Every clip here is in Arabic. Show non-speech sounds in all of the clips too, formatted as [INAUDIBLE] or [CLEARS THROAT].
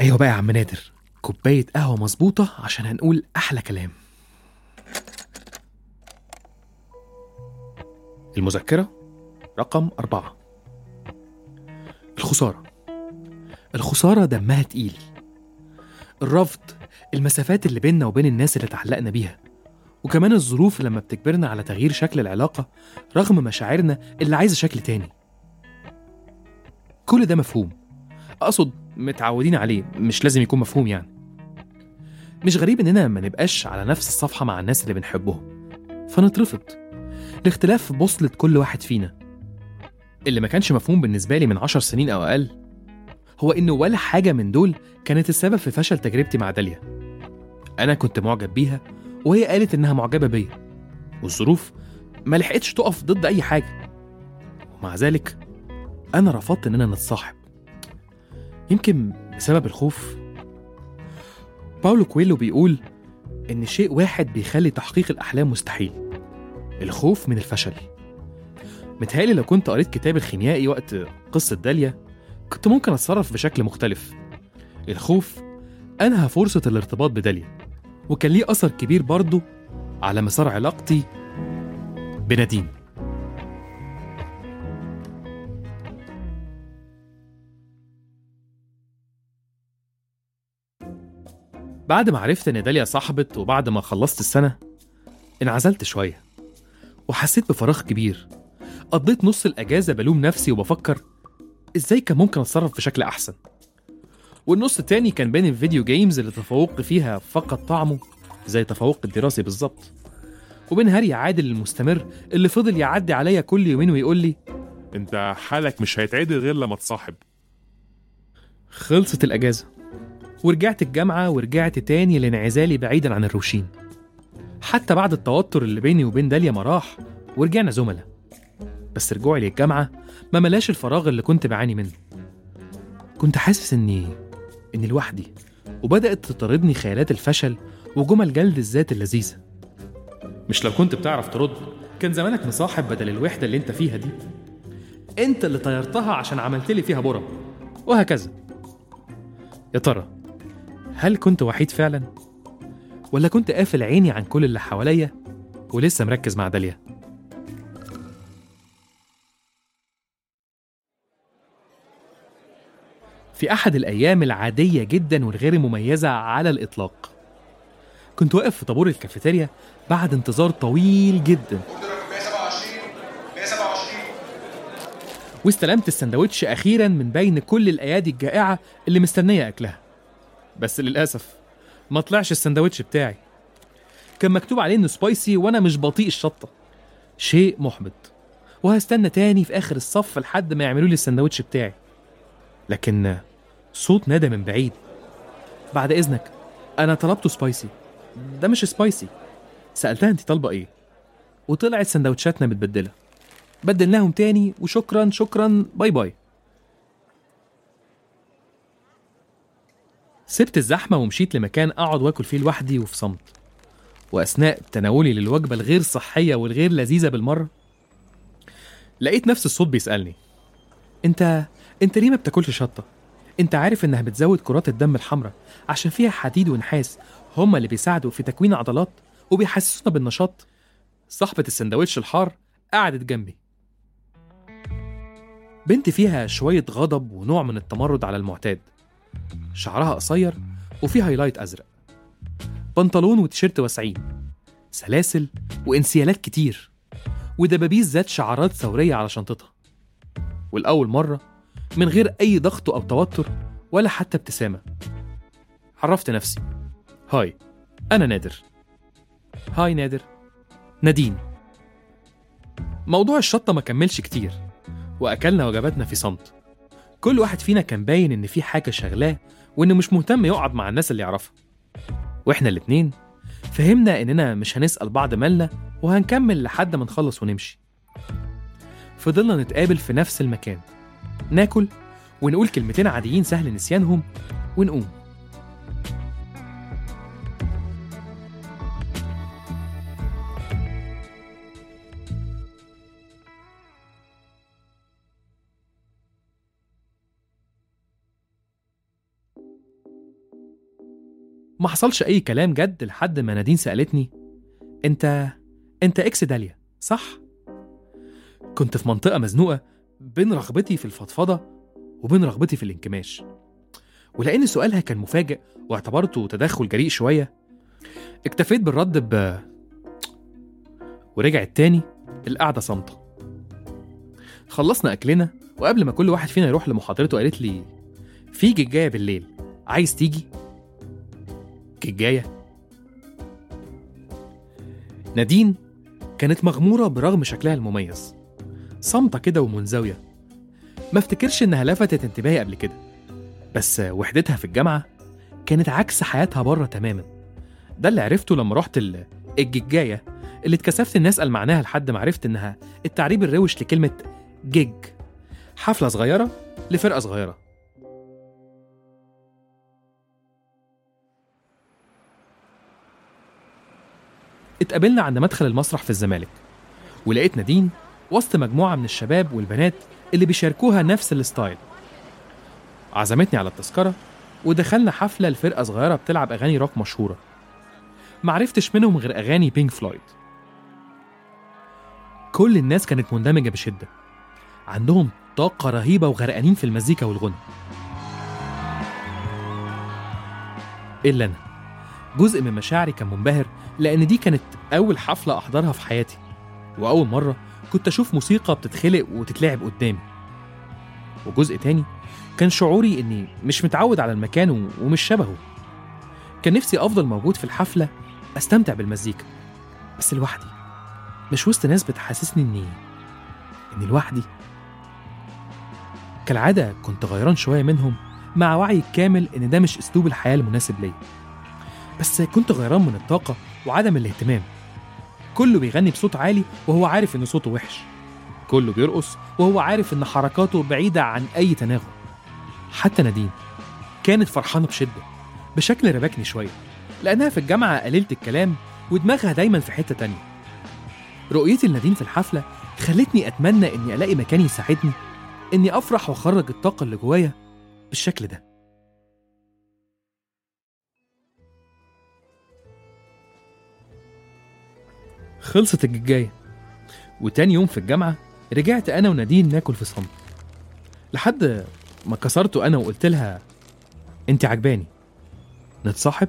أيوه بقى يا عم نادر. كوباية قهوة مظبوطة عشان هنقول أحلى كلام. المذكرة رقم أربعة. الخسارة. الخسارة دمها تقيل. الرفض المسافات اللي بيننا وبين الناس اللي اتعلقنا بيها. وكمان الظروف لما بتجبرنا على تغيير شكل العلاقة رغم مشاعرنا اللي عايزة شكل تاني. كل ده مفهوم. أقصد متعودين عليه مش لازم يكون مفهوم يعني. مش غريب إننا ما نبقاش على نفس الصفحة مع الناس اللي بنحبهم. فنترفض. الاختلاف في بوصلة كل واحد فينا. اللي ما كانش مفهوم بالنسبة لي من عشر سنين أو أقل هو إنه ولا حاجة من دول كانت السبب في فشل تجربتي مع داليا. أنا كنت معجب بيها وهي قالت إنها معجبة بيا. والظروف ما لحقتش تقف ضد أي حاجة. ومع ذلك أنا رفضت إننا نتصاحب. يمكن بسبب الخوف. باولو كويلو بيقول إن شيء واحد بيخلي تحقيق الأحلام مستحيل الخوف من الفشل. متهيألي لو كنت قريت كتاب الخيميائي وقت قصة داليا كنت ممكن أتصرف بشكل مختلف. الخوف أنهى فرصة الارتباط بداليا وكان ليه أثر كبير برضه على مسار علاقتي بنادين. بعد ما عرفت إن داليا صاحبت وبعد ما خلصت السنة انعزلت شوية وحسيت بفراغ كبير. قضيت نص الأجازة بلوم نفسي وبفكر إزاي كان ممكن أتصرف بشكل أحسن. والنص التاني كان بين ال video games اللي تفوقي فيها فقد طعمه زي تفوق الدراسي بالظبط وبين هري عادل المستمر اللي فضل يعدي عليا كل يومين ويقول لي أنت حالك مش هيتعدل غير لما تصاحب. خلصت الأجازة. ورجعت الجامعة ورجعت تاني لانعزالي بعيدا عن الروشين. حتى بعد التوتر اللي بيني وبين داليا ما راح ورجعنا زملاء. بس رجوعي للجامعة ما ملاش الفراغ اللي كنت بعاني منه. كنت حاسس إني إني لوحدي وبدأت تطاردني خيالات الفشل وجمل جلد الذات اللذيذة. مش لو كنت بتعرف ترد كان زمانك مصاحب بدل الوحدة اللي أنت فيها دي. أنت اللي طيرتها عشان عملت لي فيها برم وهكذا. يا ترى هل كنت وحيد فعلا؟ ولا كنت قافل عيني عن كل اللي حواليا ولسه مركز مع داليا؟ في أحد الأيام العادية جدا والغير مميزة على الإطلاق كنت واقف في طابور الكافيتيريا بعد انتظار طويل جدا. واستلمت السندوتش أخيرا من بين كل الأيادي الجائعة اللي مستنية أكلها. بس للأسف ما طلعش السندوتش بتاعي. كان مكتوب عليه إنه spicy وأنا مش بطيق الشطة. شيء محبط. وهستنى تاني في آخر الصف لحد ما يعملوا لي السندوتش بتاعي. لكن صوت نادى من بعيد. بعد إذنك أنا طلبته spicy. ده مش spicy. سألتها أنت طالبة إيه؟ وطلعت سندوتشاتنا متبدلة. بدلناهم تاني وشكرا شكرا bye bye. سبت الزحمة ومشيت لمكان أقعد وآكل فيه لوحدي وفي صمت. وأثناء تناولي للوجبة الغير صحية والغير لذيذة بالمرة لقيت نفس الصوت بيسألني أنت أنت ليه ما بتاكلش شطة؟ أنت عارف إنها بتزود كرات الدم الحمراء عشان فيها حديد ونحاس هما اللي بيساعدوا في تكوين عضلات وبيحسسونا بالنشاط. صاحبة السندوتش الحار قعدت جنبي. بنت فيها شوية غضب ونوع من التمرد على المعتاد. شعرها قصير وفيه highlight أزرق. بنطلون وتيشيرت واسعين سلاسل وإنسيالات كتير ودبابيس ذات شعارات ثورية على شنطتها. والأول مرة من غير أي ضغط أو توتر ولا حتى ابتسامة. عرفت نفسي. hi أنا نادر. hi نادر. نادين. موضوع الشطة ما كملش كتير وأكلنا وجباتنا في صمت. كل واحد فينا كان باين إن في حاجة شغلاه وإنه مش مهتم يقعد مع الناس اللي يعرفها. وإحنا الاتنين فهمنا إننا مش هنسأل بعض مالنا وهنكمل لحد ما نخلص ونمشي. فضلنا نتقابل في نفس المكان. ناكل ونقول كلمتين عاديين سهل نسيانهم ونقوم. حصلش أي كلام جد لحد ما نادين سألتني أنت أنت ex داليا صح؟ كنت في منطقة مزنوقة بين رغبتي في الفضفضة وبين رغبتي في الانكماش ولأن سؤالها كان مفاجئ واعتبرته تدخل جريء شوية اكتفيت بالرد ب ورجعت تاني القعدة صامتة خلصنا أكلنا وقبل ما كل واحد فينا يروح لمحاضرته قالت لي في جيجاية بالليل عايز تيجي؟ جيجاية نادين كانت مغمورة برغم شكلها المميز. صامتة كده ومنزوية ما افتكرش إنها لفتت انتباهي قبل كده. بس وحدتها في الجامعة كانت عكس حياتها بره تماما. ده اللي عرفته لما رحت ال- الجيجاية اللي اتكسفت اني اسأل معناها لحد ما عرفت إنها التعريب الروش لكلمة جيج. حفلة صغيرة لفرقة صغيرة. اتقابلنا عند مدخل المسرح في الزمالك ولقيت نادين وسط مجموعة من الشباب والبنات اللي بيشاركوها نفس ال style. عزمتني على التذكرة ودخلنا حفلة لفرقة صغيرة بتلعب أغاني روك مشهورة. معرفتش منهم غير أغاني Pink Floyd كل الناس كانت مندمجة بشدة. عندهم طاقة رهيبة وغرقانين في المزيكا والغنى. إلا أنا. جزء من مشاعري كان منبهر لأن دي كانت أول حفلة أحضرها في حياتي وأول مرة كنت أشوف موسيقى بتتخلق وتتلعب قدامي. وجزء تاني كان شعوري إني مش متعود على المكان ومش شبهه. كان نفسي أفضل موجود في الحفلة أستمتع بالمزيكا بس لوحدي مش وسط ناس بتحسسني إني إني لوحدي. كالعادة كنت غيران شوية منهم مع وعي كامل إن ده مش أسلوب الحياة المناسب ليا. بس كنت غيران من الطاقة وعدم الاهتمام. كله بيغني بصوت عالي وهو عارف إن صوته وحش. كله بيرقص وهو عارف إن حركاته بعيدة عن أي تناغم. حتى نادين كانت فرحانة بشدة بشكل ربكني شوية لأنها في الجامعة قليلة الكلام ودماغها دايما في حتة تانية. رؤيتي لنادين في الحفلة خلتني أتمنى إني ألاقي مكان يساعدني إني أفرح وأخرج الطاقة اللي جوايا بالشكل ده. خلصت الجاية. وتاني يوم في الجامعة رجعت أنا ونادين ناكل في صمت. لحد ما كسرته أنا وقلت لها أنت عجباني. نتصاحب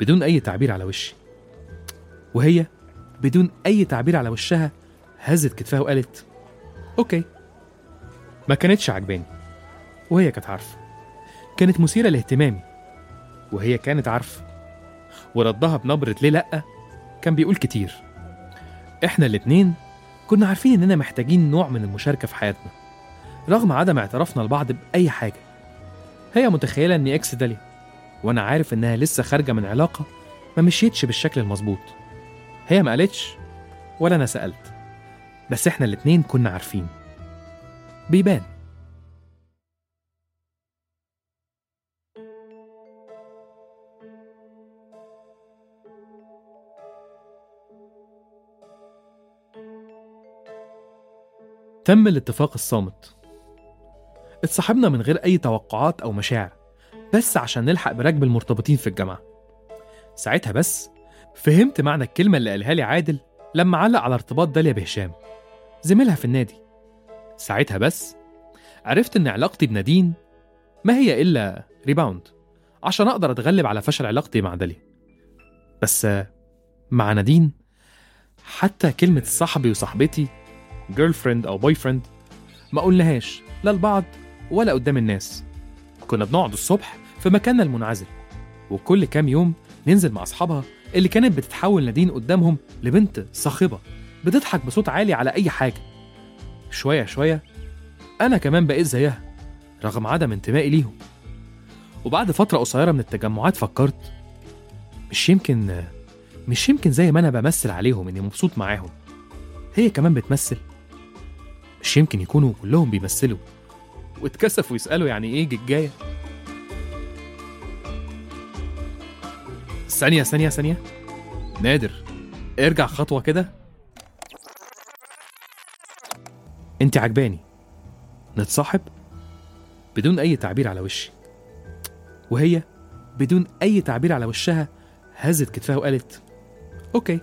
بدون أي تعبير على وشي. وهي بدون أي تعبير على وشها هزت كتفها وقالت أوكي. ما كانتش عجباني. وهي كانت عارفة. كانت مثيرة لاهتمامي. وهي كانت عارفة. وردها بنبرة ليه لأ؟ كان بيقول كتير. إحنا الاتنين كنا عارفين إننا محتاجين نوع من المشاركة في حياتنا رغم عدم اعترافنا لبعض بأي حاجة. هي متخيلة إني إكس داليا وأنا عارف إنها لسه خارجة من علاقة ما مشيتش بالشكل المظبوط. هي ما قالتش ولا أنا سألت بس إحنا الاتنين كنا عارفين. بيبان. تم الاتفاق الصامت. اتصاحبنا من غير أي توقعات أو مشاعر بس عشان نلحق براكب المرتبطين في الجامعة. ساعتها بس فهمت معنى الكلمة اللي قالها لي عادل لما علق على ارتباط داليا بهشام زميلها في النادي. ساعتها بس عرفت إن علاقتي بنادين ما هي إلا ريباوند عشان أقدر أتغلب على فشل علاقتي مع داليا. بس مع نادين حتى كلمة صاحبي وصاحبتي girlfriend أو boyfriend ما قلناهاش لا لبعض ولا قدام الناس. كنا بنقعد الصبح في مكاننا المنعزل وكل كام يوم ننزل مع أصحابها اللي كانت بتتحول نادين قدامهم لبنت صاخبة بتضحك بصوت عالي على أي حاجة. شوية شوية أنا كمان بقيت زيها رغم عدم انتمائي ليهم. وبعد فترة قصيرة من التجمعات فكرت مش يمكن مش يمكن زي ما أنا بمثل عليهم إني مبسوط معاهم. هي كمان بتمثل. مش يمكن يكونوا كلهم بيمثلوا. واتكسفوا يسألوا يعني إيه ججاية ثانية ثانية ثانية. نادر ارجع خطوة كده. انت عجباني. نتصاحب؟ بدون أي تعبير على وشي. وهي بدون أي تعبير على وشها هزت كتفها وقالت أوكي.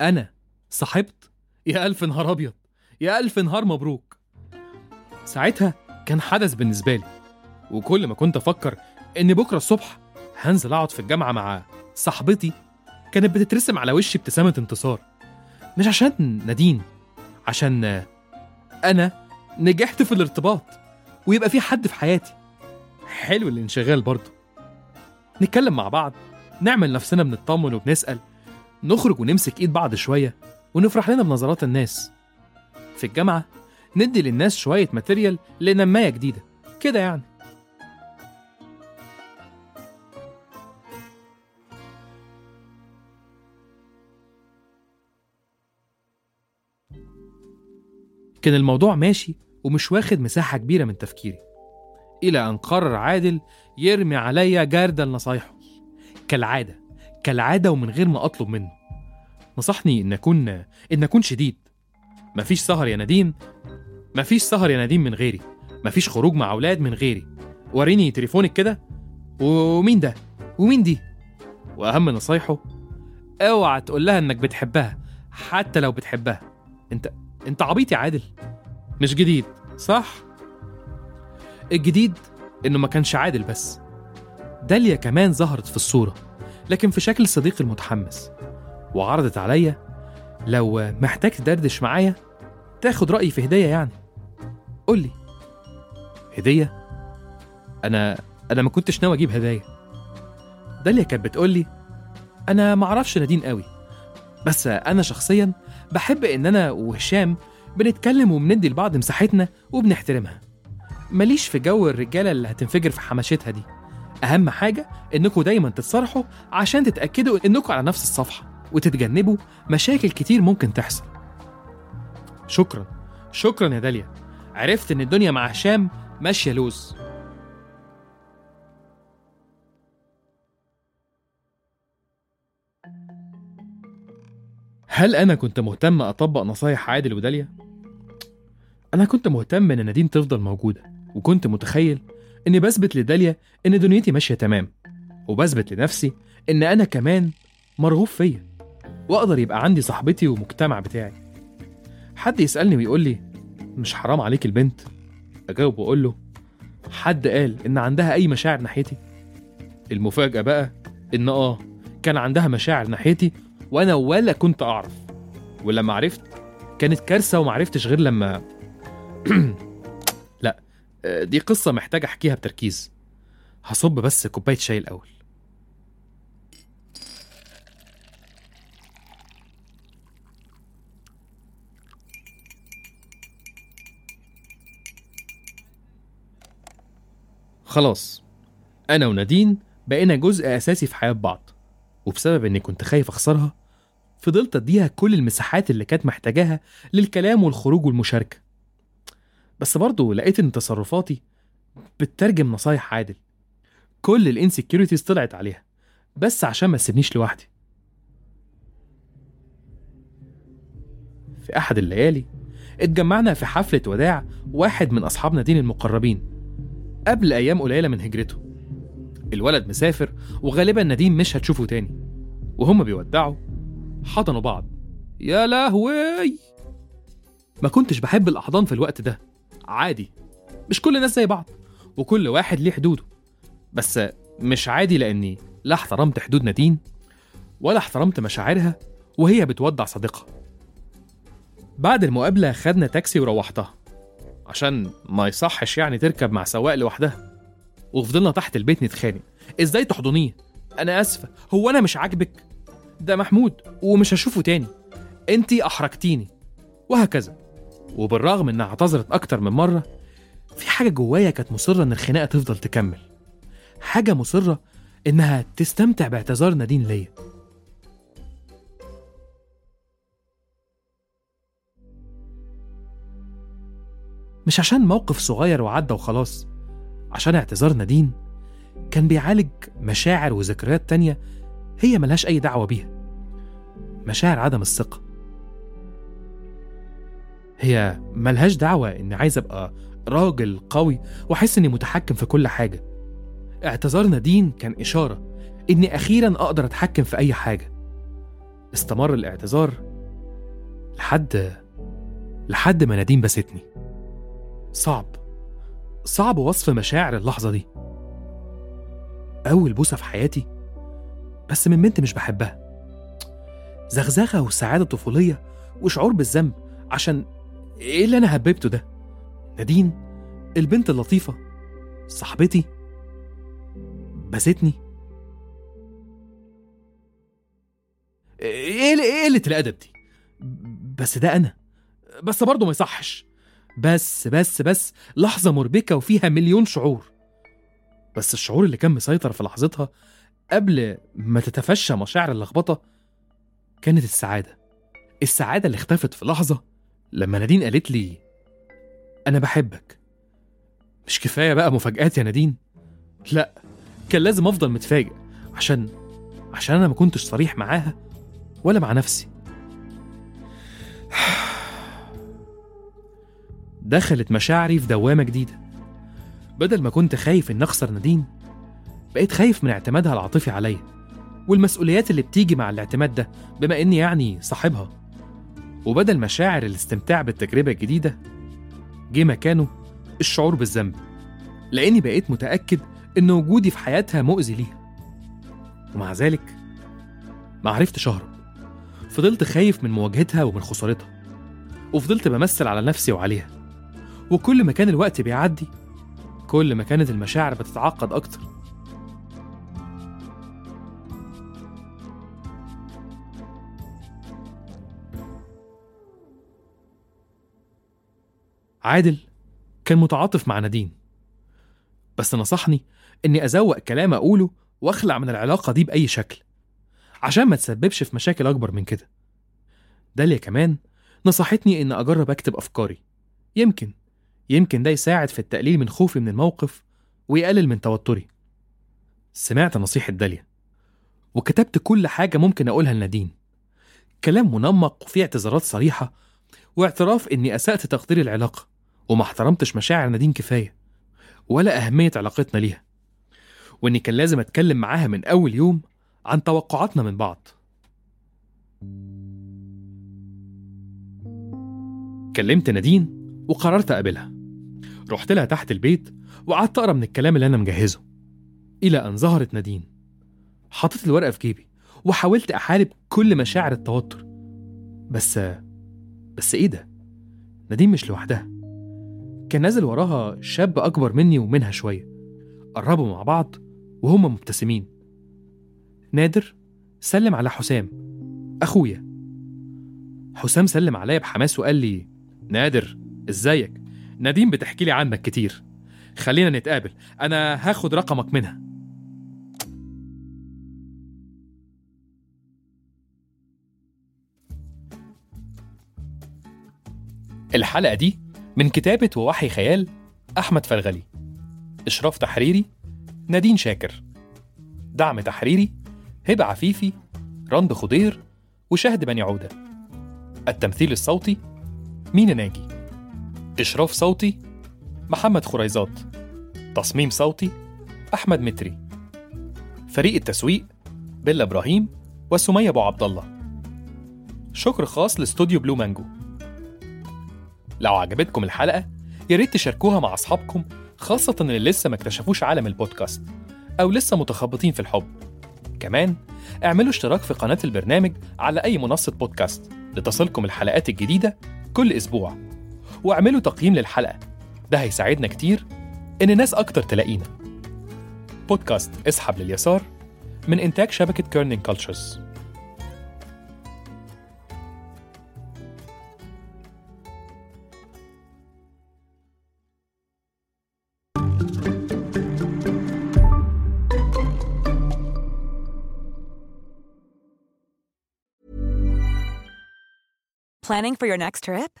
أنا صاحبت؟ يا ألف نهار أبيض. يا ألف نهار مبروك. ساعتها كان حدث بالنسبة لي وكل ما كنت أفكر إن بكرة الصبح هنزل أقعد في الجامعة مع صاحبتي كانت بتترسم على وشي ابتسامة انتصار. مش عشان نادين عشان أنا نجحت في الارتباط ويبقى في حد في حياتي. حلو الانشغال برضه. نتكلم مع بعض نعمل نفسنا بنطمن وبنسأل نخرج ونمسك إيد بعض شوية ونفرح لنا بنظرات الناس. في الجامعة ندي للناس شوية ماتيريال لنماية جديدة. كده يعني. كان الموضوع ماشي ومش واخد مساحة كبيرة من تفكيري إلى أن قرر عادل يرمي عليا جردل نصايحه. كالعادة كالعادة ومن غير ما أطلب منه. نصحني إن أكون إن أكون شديد. مفيش سهر يا نديم مفيش سهر يا نديم من غيري. مفيش خروج مع أولاد من غيري. وريني تليفونك كده. ومين ده؟ ومين دي؟ وأهم نصايحه اوعى تقول لها إنك بتحبها حتى لو بتحبها. أنت أنت عبيط يا عادل. مش جديد صح؟ الجديد إنه ما كانش عادل بس. داليا كمان ظهرت في الصورة لكن في شكل صديقي المتحمس. وعرضت عليا لو محتاج تدردش معايا تاخد رأيي في هدية يعني. قولي. هدية؟ أنا أنا ما كنتش ناوي أجيب هدايا. داليا كانت بتقولي أنا معرفش نادين قوي بس أنا شخصيا بحب إن أنا وهشام بنتكلم وبندي لبعض مساحتنا وبنحترمها. ماليش في جو الرجالة اللي هتنفجر في حماشتها دي. أهم حاجة إنكم دايما تتصارحوا عشان تتأكدوا إنكم على نفس الصفحة. وتتجنبوا مشاكل كتير ممكن تحصل. شكرا. شكرا يا داليا. عرفت إن الدنيا مع هشام ماشية لوز. هل أنا كنت مهتم أطبق نصايح عادل وداليا؟ أنا كنت مهتم إن نادين تفضل موجودة وكنت متخيل إني بثبت لداليا إن دنيتي ماشية تمام وبثبت لنفسي إن أنا كمان مرغوب فيا. وأقدر يبقى عندي صاحبتي ومجتمع بتاعي. حد يسألني ويقول لي مش حرام عليك البنت؟ أجاوب وأقول له حد قال إن عندها أي مشاعر ناحيتي؟ المفاجأة بقى إن آه كان عندها مشاعر ناحيتي وأنا ولا كنت أعرف. ولما عرفت كانت كارثة ومعرفتش غير لما [CLEARS THROAT] لا آه، دي قصة محتاجة أحكيها بتركيز. هصب بس كوباية شاي الأول. خلاص أنا ونادين بقينا جزء أساسي في حياة بعض وبسبب إني كنت خايف أخسرها فضلت أديها كل المساحات اللي كانت محتاجاها للكلام والخروج والمشاركة. بس برضه لقيت إن تصرفاتي بتترجم نصايح عادل. كل الإنسكيورتيز طلعت عليها بس عشان ما تسيبنيش لوحدي. في أحد الليالي اتجمعنا في حفلة وداع واحد من أصحاب نادين المقربين. قبل أيام قليلة من هجرته. الولد مسافر وغالبا نادين مش هتشوفه تاني. وهم بيودعوا حضنوا بعض. يا لهوي! ما كنتش بحب الأحضان في الوقت ده. عادي. مش كل الناس زي بعض وكل واحد ليه حدوده. بس مش عادي لأني لا احترمت حدود نادين ولا احترمت مشاعرها وهي بتودع صديقها. بعد المقابلة خدنا تاكسي وروحتها. عشان ما يصحش يعني تركب مع سواق لوحدها. وفضلنا تحت البيت نتخانق. إزاي تحضنيه؟ أنا آسفة. هو أنا مش عاجبك؟ ده محمود ومش هشوفه تاني. أنتي أحرجتيني. وهكذا. وبالرغم إنها اعتذرت أكتر من مرة في حاجة جوايا كانت مصرة إن الخناقة تفضل تكمل. حاجة مصرة إنها تستمتع باعتذار نادين ليا. مش عشان موقف صغير وعدى وخلاص عشان اعتذار نادين. كان بيعالج مشاعر وذكريات تانية هي ملهاش أي دعوة بيها. مشاعر عدم الثقة. هي ملهاش دعوة إني عايز أبقى راجل قوي وأحس إني متحكم في كل حاجة. اعتذار نادين كان إشارة إني أخيرا أقدر أتحكم في أي حاجة. استمر الاعتذار لحد لحد ما نادين بستني. صعب. صعب وصف مشاعر اللحظة دي. أول بوسة في حياتي بس من بنت مش بحبها. زغزغة وسعادة طفولية وشعور بالذنب عشان إيه اللي أنا هببته ده؟ نادين البنت اللطيفة صاحبتي بستني. إيه إيه قلة الأدب دي؟ بس ده أنا. بس برضه ما يصحش. بس بس بس لحظة مربكة وفيها مليون شعور. بس الشعور اللي كان مسيطر في لحظتها قبل ما تتفشى مشاعر اللخبطة كانت السعادة. السعادة اللي اختفت في لحظة لما نادين قالت لي أنا بحبك. مش كفاية بقى مفاجآت يا نادين. لا كان لازم أفضل متفاجئ عشان عشان أنا ما كنتش صريح معاها ولا مع نفسي. دخلت مشاعري في دوامة جديدة. بدل ما كنت خايف إن أخسر نادين بقيت خايف من اعتمادها العاطفي عليا والمسؤوليات اللي بتيجي مع الاعتماد ده بما إني يعني صاحبها. وبدل مشاعر الاستمتاع بالتجربة الجديدة جه مكانه الشعور بالذنب لأني بقيت متأكد إن وجودي في حياتها مؤذي ليها. ومع ذلك ما عرفتش أهرب. فضلت خايف من مواجهتها ومن خسارتها وفضلت بمثل على نفسي وعليها. وكل ما كان الوقت بيعدي كل ما كانت المشاعر بتتعقد أكتر. عادل كان متعاطف مع نادين بس نصحني إني أزوق كلام أقوله وأخلع من العلاقة دي بأي شكل عشان ما تسببش في مشاكل أكبر من كده. داليا كمان نصحتني إن أجرب أكتب أفكاري يمكن يمكن ده يساعد في التقليل من خوفي من الموقف ويقلل من توتري. سمعت نصيحة داليا وكتبت كل حاجة ممكن أقولها لنادين. كلام منمق وفيه اعتذارات صريحة واعتراف إني أسأت تقدير العلاقة وما احترمتش مشاعر نادين كفاية ولا أهمية علاقتنا ليها. وإني كان لازم أتكلم معاها من أول يوم عن توقعاتنا من بعض. كلمت نادين وقررت أقابلها. رحت لها تحت البيت وقعدت أقرأ من الكلام اللي أنا مجهزه إلى أن ظهرت نادين. حطيت الورقة في جيبي وحاولت أحارب كل مشاعر التوتر. بس بس إيه ده؟ نادين مش لوحدها. كان نازل وراها شاب أكبر مني ومنها شوية. قربوا مع بعض وهم مبتسمين. نادر سلم على حسام. أخويا. حسام سلم عليا بحماس وقال لي نادر إزيك؟ نادين بتحكي لي عنك كتير. خلينا نتقابل. أنا هاخد رقمك منها. الحلقة دي من كتابة ووحي خيال أحمد فرغلي إشراف تحريري نادين شاكر. دعم تحريري هبة عفيفي رند خضير وشهد بني عودة. التمثيل الصوتي مينا ناجي. إشراف صوتي محمد خريزات. تصميم صوتي أحمد متري. فريق التسويق بيلا إبراهيم وسمية أبو عبد الله. شكر خاص لاستوديو Blue Mango. لو عجبتكم الحلقة يا ريت تشاركوها مع أصحابكم خاصة اللي لسه ما اكتشفوش عالم البودكاست أو لسه متخبطين في الحب. كمان اعملوا اشتراك في قناة البرنامج على أي منصة بودكاست لتصلكم الحلقات الجديدة كل أسبوع. واعملوا تقييم للحلقة. ده هيساعدنا كتير إن ناس أكتر تلاقينا. بودكاست اسحب لليسار من إنتاج شبكة كيرنينج كولتشرز Planning for your next trip?